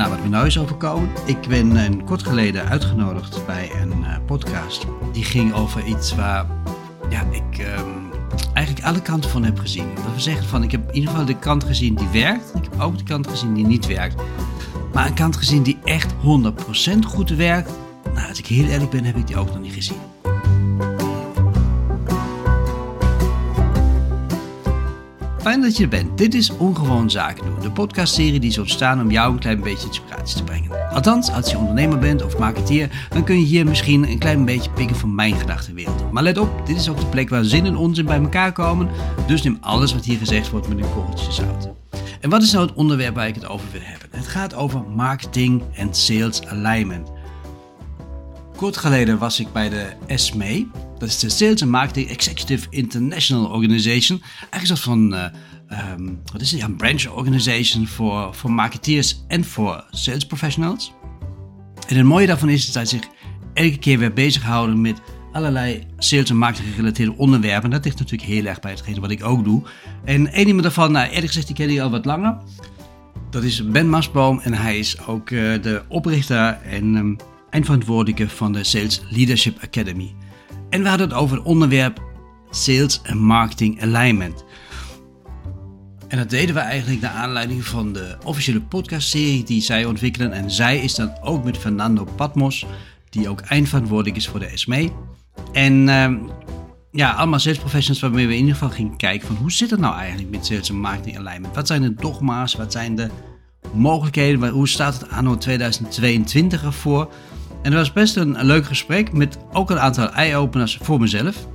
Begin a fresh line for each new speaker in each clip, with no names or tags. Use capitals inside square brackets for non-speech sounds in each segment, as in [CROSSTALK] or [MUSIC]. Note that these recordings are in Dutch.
Nou, wat me nou is overkomen. Ik ben een kort geleden uitgenodigd bij een uh, podcast. Die ging over iets waar ja, ik um, eigenlijk alle kanten van heb gezien. Dat we zeggen van, ik heb in ieder geval de kant gezien die werkt. Ik heb ook de kant gezien die niet werkt. Maar een kant gezien die echt 100% goed werkt. Nou, als ik heel eerlijk ben, heb ik die ook nog niet gezien. Fijn dat je er bent. Dit is Ongewoon Zaken doen, de podcastserie die is ontstaan om jou een klein beetje inspiratie te brengen. Althans, als je ondernemer bent of marketeer, dan kun je hier misschien een klein beetje pikken van mijn gedachtenwereld. Maar let op, dit is ook de plek waar zin en onzin bij elkaar komen, dus neem alles wat hier gezegd wordt met een korreltje zout. En wat is nou het onderwerp waar ik het over wil hebben? Het gaat over marketing en sales alignment. Kort geleden was ik bij de SME, dat is de Sales and Marketing Executive International Organization. Eigenlijk een van, uh, um, wat is een branch organization voor, voor marketeers en voor sales professionals. En het mooie daarvan is dat zij zich elke keer weer bezighouden met allerlei sales en marketing gerelateerde onderwerpen. Dat ligt natuurlijk heel erg bij hetgene wat ik ook doe. En een iemand daarvan, nou eerlijk gezegd, die ken ik al wat langer. Dat is Ben Masboom en hij is ook uh, de oprichter en um, eindverantwoordelijke van de Sales Leadership Academy. En we hadden het over het onderwerp Sales en Marketing Alignment. En dat deden we eigenlijk naar aanleiding van de officiële podcastserie die zij ontwikkelen. En zij is dan ook met Fernando Patmos, die ook eindverantwoordelijk is voor de SME. En uh, ja, allemaal sales professionals waarmee we in ieder geval gingen kijken van hoe zit het nou eigenlijk met sales en marketing alignment? Wat zijn de dogma's? Wat zijn de mogelijkheden? Hoe staat het anno 2022 ervoor? En dat was best een, leuk gesprek met ook een aantal eye-openers voor mezelf.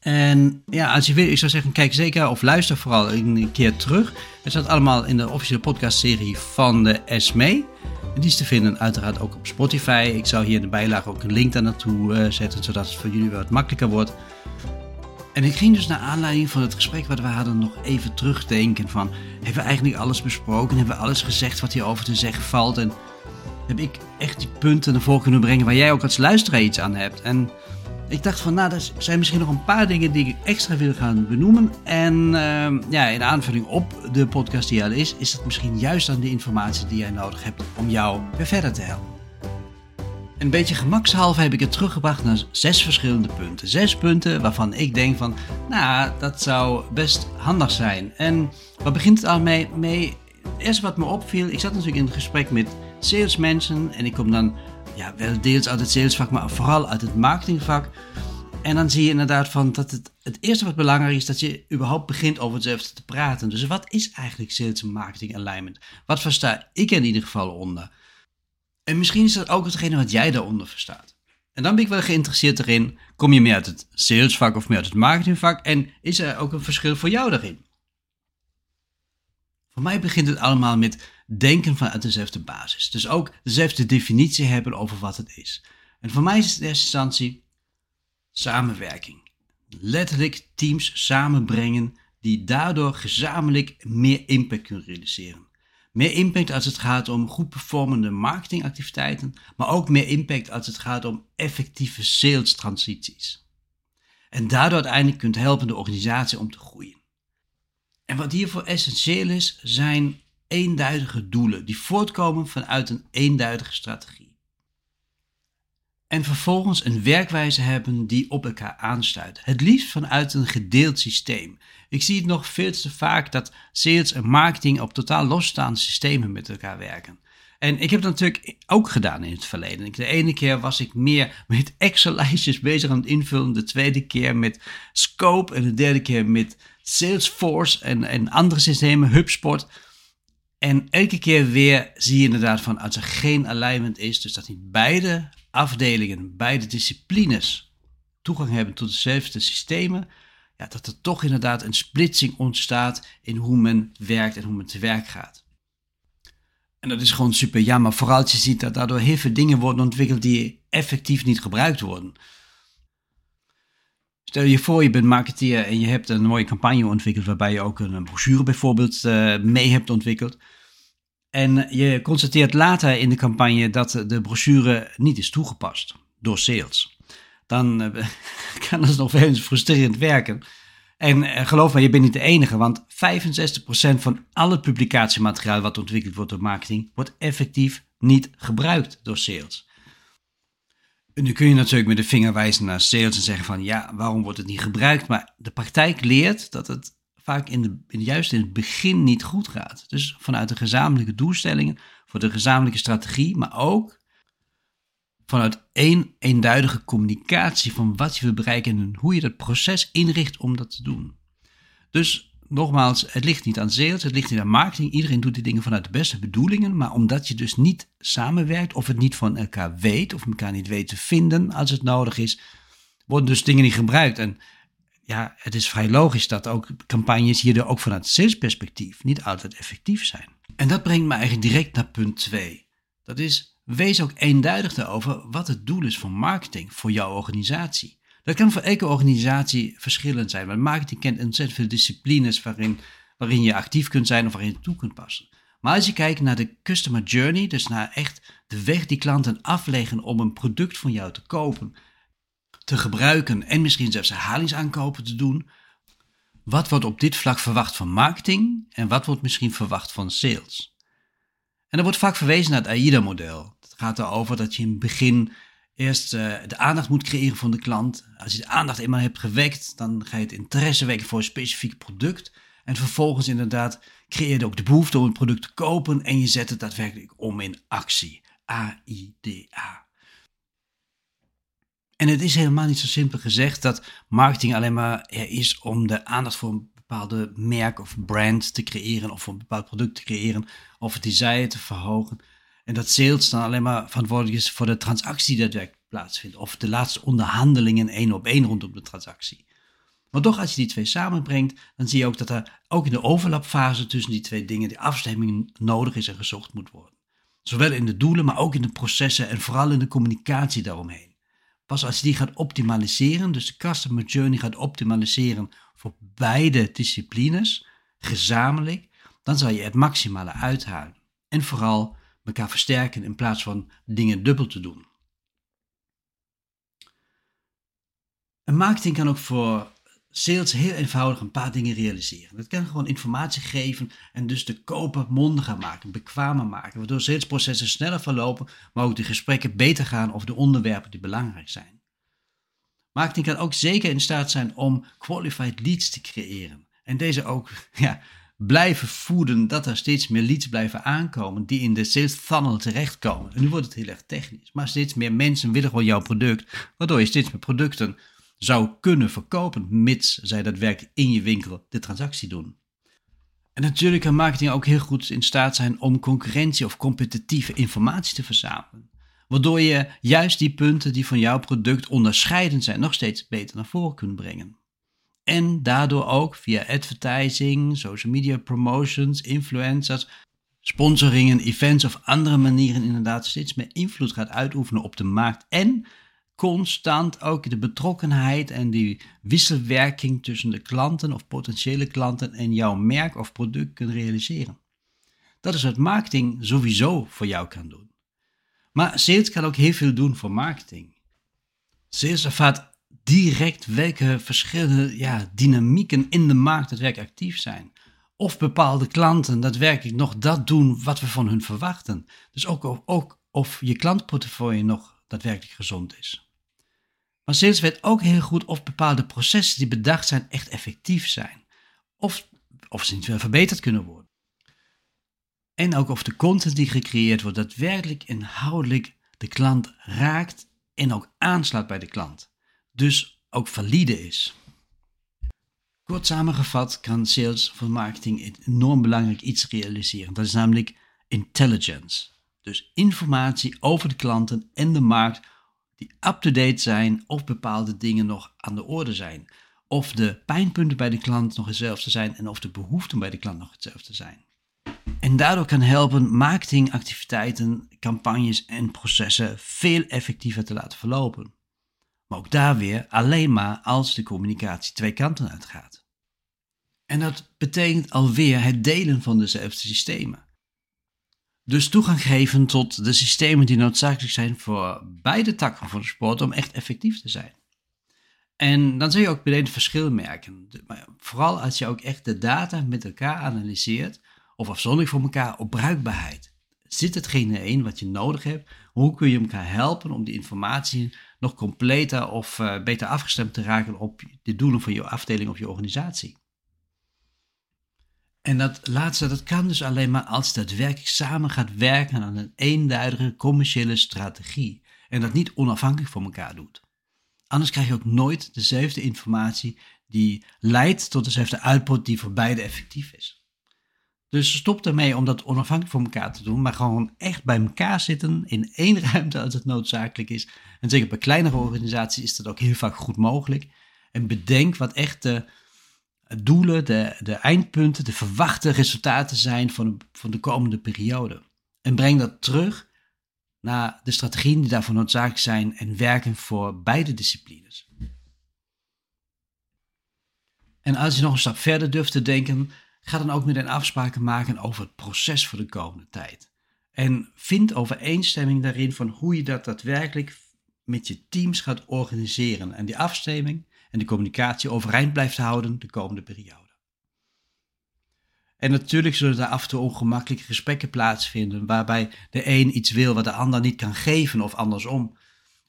En ja, als je wil, ik zou zeggen, kijk zeker of luister vooral een keer terug. Het staat allemaal in de officiële podcastserie van de SME. Die is te vinden uiteraard ook op Spotify. Ik zou hier in de bijlage ook een link daar naartoe uh, zetten, zodat het voor jullie wat makkelijker wordt. En ik ging dus naar aanleiding van het gesprek wat we hadden nog even terugdenken van... Hebben we eigenlijk alles besproken? Hebben we alles gezegd wat hierover te zeggen valt? En heb ik echt die punten naar voren kunnen brengen waar jij ook als luisteraar iets aan hebt. En ik dacht van, nou, er zijn misschien nog een paar dingen die ik extra wil gaan benoemen. En uh, ja, in aanvulling op de podcast die al is, is het misschien juist dan de informatie die jij nodig hebt om jou weer verder te helpen. Een beetje gemakshalve heb ik het teruggebracht naar zes verschillende punten. Zes punten waarvan ik denk van, nou, dat zou best handig zijn. En wat begint het al mee? eerst wat me opviel, ik zat natuurlijk in het gesprek met salesmensen en ik kom dan ja, wel deels uit het salesvak, maar vooral uit het marketingvak. En dan zie je inderdaad van dat het, het eerste wat belangrijk is, dat je überhaupt begint over hetzelfde te praten. Dus wat is eigenlijk sales marketing alignment? Wat versta ik in ieder geval onder? En misschien is dat ook hetgene wat jij daaronder verstaat. En dan ben ik wel geïnteresseerd erin, kom je meer uit het salesvak of meer uit het marketingvak? En is er ook een verschil voor jou daarin? Voor mij begint het allemaal met denken vanuit dezelfde basis. Dus ook dezelfde definitie hebben over wat het is. En voor mij is het in eerste instantie samenwerking. Letterlijk teams samenbrengen die daardoor gezamenlijk meer impact kunnen realiseren. Meer impact als het gaat om goed performende marketingactiviteiten, maar ook meer impact als het gaat om effectieve sales transities. En daardoor uiteindelijk kunt helpen de organisatie om te groeien. En wat hiervoor essentieel is, zijn eenduidige doelen die voortkomen vanuit een eenduidige strategie. En vervolgens een werkwijze hebben die op elkaar aansluit. Het liefst vanuit een gedeeld systeem. Ik zie het nog veel te vaak dat sales en marketing op totaal losstaande systemen met elkaar werken. En ik heb dat natuurlijk ook gedaan in het verleden. De ene keer was ik meer met Excel-lijstjes bezig aan het invullen. De tweede keer met Scope. En de derde keer met Salesforce en, en andere systemen, HubSpot. En elke keer weer zie je inderdaad van als er geen alignment is, dus dat niet beide afdelingen, beide disciplines toegang hebben tot dezelfde systemen, ja, dat er toch inderdaad een splitsing ontstaat in hoe men werkt en hoe men te werk gaat. En dat is gewoon super jammer, vooral als je ziet dat daardoor heel veel dingen worden ontwikkeld die effectief niet gebruikt worden. Stel je voor, je bent marketeer en je hebt een mooie campagne ontwikkeld waarbij je ook een brochure bijvoorbeeld uh, mee hebt ontwikkeld. En je constateert later in de campagne dat de brochure niet is toegepast door sales. Dan uh, [LAUGHS] kan dat nog wel eens frustrerend werken. En eh, geloof me, je bent niet de enige, want 65% van al het publicatiemateriaal wat ontwikkeld wordt door marketing, wordt effectief niet gebruikt door sales. Nu kun je natuurlijk met de vinger wijzen naar sales en zeggen van ja, waarom wordt het niet gebruikt? Maar de praktijk leert dat het vaak in de, juist in het begin niet goed gaat. Dus vanuit de gezamenlijke doelstellingen, voor de gezamenlijke strategie, maar ook vanuit één eenduidige communicatie van wat je wil bereiken en hoe je dat proces inricht om dat te doen. Dus nogmaals, het ligt niet aan sales, het ligt niet aan marketing. Iedereen doet die dingen vanuit de beste bedoelingen, maar omdat je dus niet samenwerkt of het niet van elkaar weet of elkaar niet weet te vinden als het nodig is, worden dus dingen niet gebruikt. En ja, het is vrij logisch dat ook campagnes hierdoor ook vanuit salesperspectief niet altijd effectief zijn. En dat brengt me eigenlijk direct naar punt 2. Dat is, wees ook eenduidig daarover wat het doel is van marketing voor jouw organisatie. Dat kan voor elke organisatie verschillend zijn, want marketing kent ontzettend veel disciplines waarin, waarin je actief kunt zijn of waarin je toe kunt passen. Maar als je kijkt naar de customer journey, dus naar echt de weg die klanten afleggen om een product van jou te kopen, te gebruiken en misschien zelfs herhalingsaankopen te doen, wat wordt op dit vlak verwacht van marketing en wat wordt misschien verwacht van sales? En er wordt vaak verwezen naar het AIDA-model. Het gaat erover dat je in het begin eerst uh, de aandacht moet creëren van de klant. Als je de aandacht eenmaal hebt gewekt, dan ga je het interesse wekken voor een specifiek product. En vervolgens inderdaad creëer je ook de behoefte om het product te kopen en je zet het daadwerkelijk om in actie. A-I-D-A. En het is helemaal niet zo simpel gezegd dat marketing alleen maar er is om de aandacht voor een bepaalde merk of brand te creëren of voor een bepaald product te creëren of het desire te verhogen. En dat sales dan alleen maar verantwoordelijk is voor de transactie die daadwerkelijk plaatsvindt. Of de laatste onderhandelingen één op één rondom de transactie. Maar toch, als je die twee samenbrengt, dan zie je ook dat er ook in de overlapfase tussen die twee dingen die afstemming nodig is en gezocht moet worden. Zowel in de doelen, maar ook in de processen en vooral in de communicatie daaromheen. Pas als je die gaat optimaliseren, dus de customer journey gaat optimaliseren voor beide disciplines, gezamenlijk, dan zal je het maximale uithalen. En vooral elkaar versterken in plaats van dingen dubbel te doen. En marketing kan ook voor sales heel eenvoudig een paar dingen realiseren. Dat kan gewoon informatie geven en dus de koper mondiger maken, bekwamer maken, waardoor salesprocessen sneller verlopen, maar ook de gesprekken beter gaan over de onderwerpen die belangrijk zijn. Marketing kan ook zeker in staat zijn om qualified leads te creëren en deze ook [LAUGHS] ja, blijven voeden dat er steeds meer leads blijven aankomen die in de sales funnel terechtkomen. En nu wordt het heel erg technisch, maar steeds meer mensen willen gewoon jouw product, waardoor je steeds meer producten zou kunnen verkopen, mits zij daadwerkelijk in je winkel de transactie doen. En natuurlijk kan marketing ook heel goed in staat zijn om concurrentie of competitieve informatie te verzamelen. Waardoor je juist die punten die van jouw product onderscheidend zijn nog steeds beter naar voren kunt brengen. En daardoor ook via advertising, social media promotions, influencers, sponsoringen, events of andere manieren inderdaad steeds meer invloed gaat uitoefenen op de markt. En constant ook de betrokkenheid en die wisselwerking tussen de klanten of potentiële klanten en jouw merk of product kunt realiseren. Dat is wat marketing sowieso voor jou kan doen. Maar sales kan ook heel veel doen voor marketing. Sales ervaart direct welke verschillende ja, dynamieken in de markt daadwerkelijk actief zijn. Of bepaalde klanten daadwerkelijk nog dat doen wat we van hun verwachten. Dus ook, ook of je klantportefeuille nog daadwerkelijk gezond is. Maar sales weet ook heel goed of bepaalde processen die bedacht zijn echt effectief zijn. Of, of ze niet verbeterd kunnen worden. En ook of de content die gecreëerd wordt daadwerkelijk inhoudelijk de klant raakt en ook aanslaat bij de klant dus ook valide is. Kort samengevat kan sales voor marketing enorm belangrijk iets realiseren. Dat is namelijk intelligence. Dus informatie over de klanten en de markt die up-to-date zijn of bepaalde dingen nog aan de orde zijn. Of de pijnpunten bij de klant nog hetzelfde zijn en of de behoeften bij de klant nog hetzelfde zijn. En daardoor kan helpen marketingactiviteiten, campagnes en processen veel effectiever te laten verlopen. Maar ook daar weer alleen maar als de communicatie twee kanten uitgaat. En dat betekent alweer het delen van dezelfde systemen. Dus toegang geven tot de systemen die noodzakelijk zijn voor beide takken van de sport om echt effectief te zijn. En dan zul je ook meteen het verschil merken. Vooral als je ook echt de data met elkaar analyseert, of afzonderlijk voor elkaar, op bruikbaarheid. Zit hetgene in wat je nodig hebt? Hoe kun je elkaar helpen om die informatie nog completer of uh, beter afgestemd te raken op de doelen van je afdeling of je organisatie? En dat laatste, dat kan dus alleen maar als je daadwerkelijk samen gaat werken aan een eenduidige commerciële strategie. En dat niet onafhankelijk van elkaar doet. Anders krijg je ook nooit dezelfde informatie die leidt tot dezelfde output die voor beide effectief is. Dus stop ermee om dat onafhankelijk van elkaar te doen, maar gewoon echt bij elkaar zitten in één [LAUGHS] ruimte als het noodzakelijk is. En zeker bij kleinere organisaties is dat ook heel vaak goed mogelijk. En bedenk wat echt de doelen, de, de eindpunten, de verwachte resultaten zijn van van de komende periode. En breng dat terug naar de strategieën die daarvoor noodzakelijk zijn en werken voor beide disciplines. En als je nog een stap verder durft te denken, ga dan ook met een afspraken maken over het proces voor de komende tijd. En vind overeenstemming daarin van hoe je dat daadwerkelijk met je teams gaat organiseren. En die afstemming en de communicatie overeind blijft houden de komende periode. En natuurlijk zullen er af en toe ongemakkelijke gesprekken plaatsvinden, waarbij de een iets wil wat de ander niet kan geven of andersom.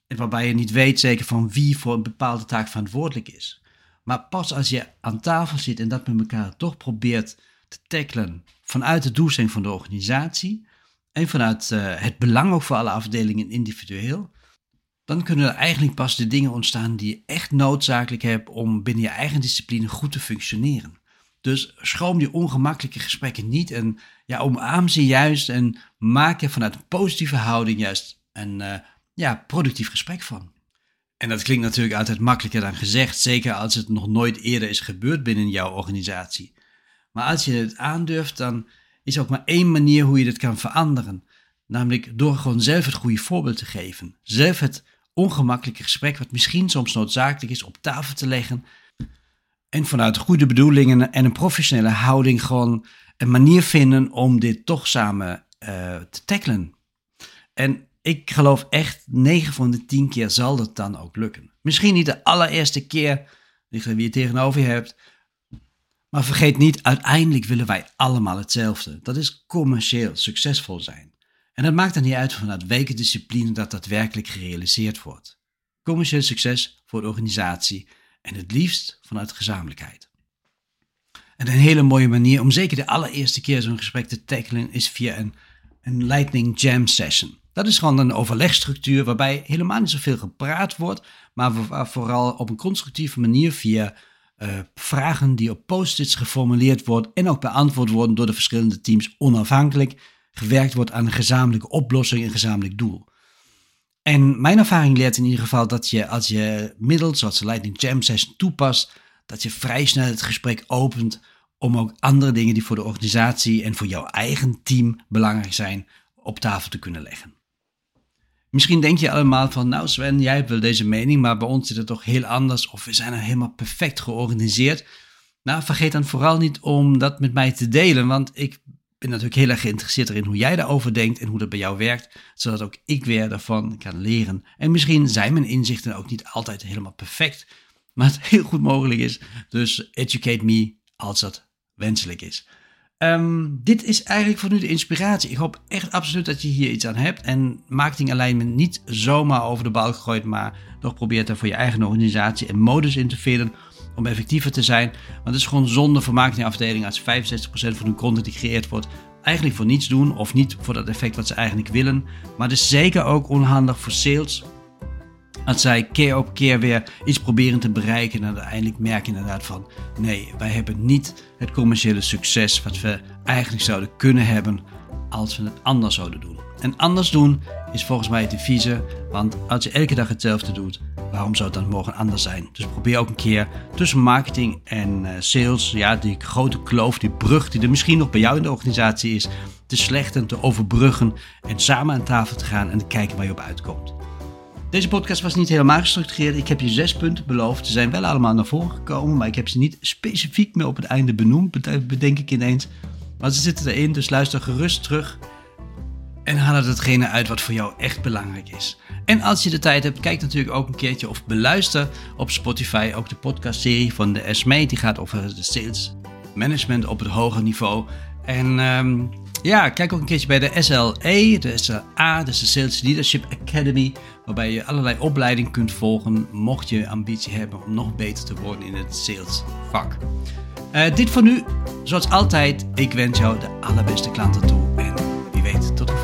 En waarbij je niet weet zeker van wie voor een bepaalde taak verantwoordelijk is. Maar pas als je aan tafel zit en dat met elkaar toch probeert te tackelen vanuit de doelstelling van de organisatie en vanuit uh, het belang ook voor alle afdelingen individueel, dan kunnen er eigenlijk pas de dingen ontstaan die je echt noodzakelijk hebt om binnen je eigen discipline goed te functioneren. Dus schroom die ongemakkelijke gesprekken niet en ja, omarm ze juist en maak er vanuit een positieve houding juist een uh, ja, productief gesprek van. En dat klinkt natuurlijk altijd makkelijker dan gezegd, zeker als het nog nooit eerder is gebeurd binnen jouw organisatie. Maar als je het aandurft, dan is er ook maar één manier hoe je dit kan veranderen. Namelijk door gewoon zelf het goede voorbeeld te geven. Zelf het ongemakkelijke gesprek, wat misschien soms noodzakelijk is, op tafel te leggen en vanuit goede bedoelingen en een professionele houding gewoon een manier vinden om dit toch samen uh, te tackelen. En ik geloof echt, 9 van de 10 keer zal dat dan ook lukken. Misschien niet de allereerste keer, ligt er wie je tegenover je hebt. Maar vergeet niet, uiteindelijk willen wij allemaal hetzelfde. Dat is commercieel succesvol zijn. En het maakt dan niet uit vanuit welke discipline dat daadwerkelijk gerealiseerd wordt. Commercieel succes voor de organisatie en het liefst vanuit gezamenlijkheid. En een hele mooie manier om zeker de allereerste keer zo'n gesprek te tackelen is via een, een Lightning Jam session. Dat is gewoon een overlegstructuur waarbij helemaal niet zoveel gepraat wordt, maar vooral op een constructieve manier via uh, vragen die op post-its geformuleerd worden en ook beantwoord worden door de verschillende teams onafhankelijk gewerkt wordt aan een gezamenlijke oplossing, een gezamenlijk doel. En mijn ervaring leert in ieder geval dat je als je middels zoals de Lightning Jam Session toepast, dat je vrij snel het gesprek opent om ook andere dingen die voor de organisatie en voor jouw eigen team belangrijk zijn op tafel te kunnen leggen. Misschien denk je allemaal van, nou Sven, jij hebt wel deze mening, maar bij ons zit het toch heel anders of we zijn er helemaal perfect georganiseerd. Nou, vergeet dan vooral niet om dat met mij te delen, want ik ben natuurlijk heel erg geïnteresseerd erin hoe jij daarover denkt en hoe dat bij jou werkt, zodat ook ik weer daarvan kan leren. En misschien zijn mijn inzichten ook niet altijd helemaal perfect, maar het heel goed mogelijk is. Dus educate me als dat wenselijk is. Ehm, dit is eigenlijk voor nu de inspiratie. Ik hoop echt absoluut dat je hier iets aan hebt. En marketing alignment niet zomaar over de bal gegooid, maar toch probeert er voor je eigen organisatie en modus in te vinden om effectiever te zijn. Want het is gewoon zonde voor marketingafdelingen als 65% van hun content die gecreëerd wordt eigenlijk voor niets doen of niet voor dat effect wat ze eigenlijk willen. Maar het is zeker ook onhandig voor sales als zij keer op keer weer iets proberen te bereiken en uiteindelijk merken inderdaad van nee, wij hebben niet het commerciële succes wat we eigenlijk zouden kunnen hebben als we het anders zouden doen. En anders doen is volgens mij het deviezen, want als je elke dag hetzelfde doet, waarom zou het dan morgen anders zijn? Dus probeer ook een keer tussen marketing en eh, sales, ja, die grote kloof, die brug die er misschien nog bij jou in de organisatie is, te slechten, te overbruggen en samen aan tafel te gaan en te kijken waar je op uitkomt. Deze podcast was niet helemaal gestructureerd. Ik heb je zes punten beloofd. Ze zijn wel allemaal naar voren gekomen, maar ik heb ze niet specifiek meer op het einde benoemd, bedenk ik ineens. Maar ze zitten erin, dus luister gerust terug en haal er hetgene uit wat voor jou echt belangrijk is. En als je de tijd hebt, kijk natuurlijk ook een keertje of beluister op Spotify ook de podcastserie van de SME. Die gaat over de sales management op het hoger niveau. En ehm, ja, kijk ook een keertje bij de SLE, de SLA, dus de Sales Leadership Academy, waarbij je allerlei opleidingen kunt volgen, mocht je ambitie hebben om nog beter te worden in het salesvak. Uh, dit voor nu, zoals altijd, ik wens jou de allerbeste klanten toe en wie weet, tot de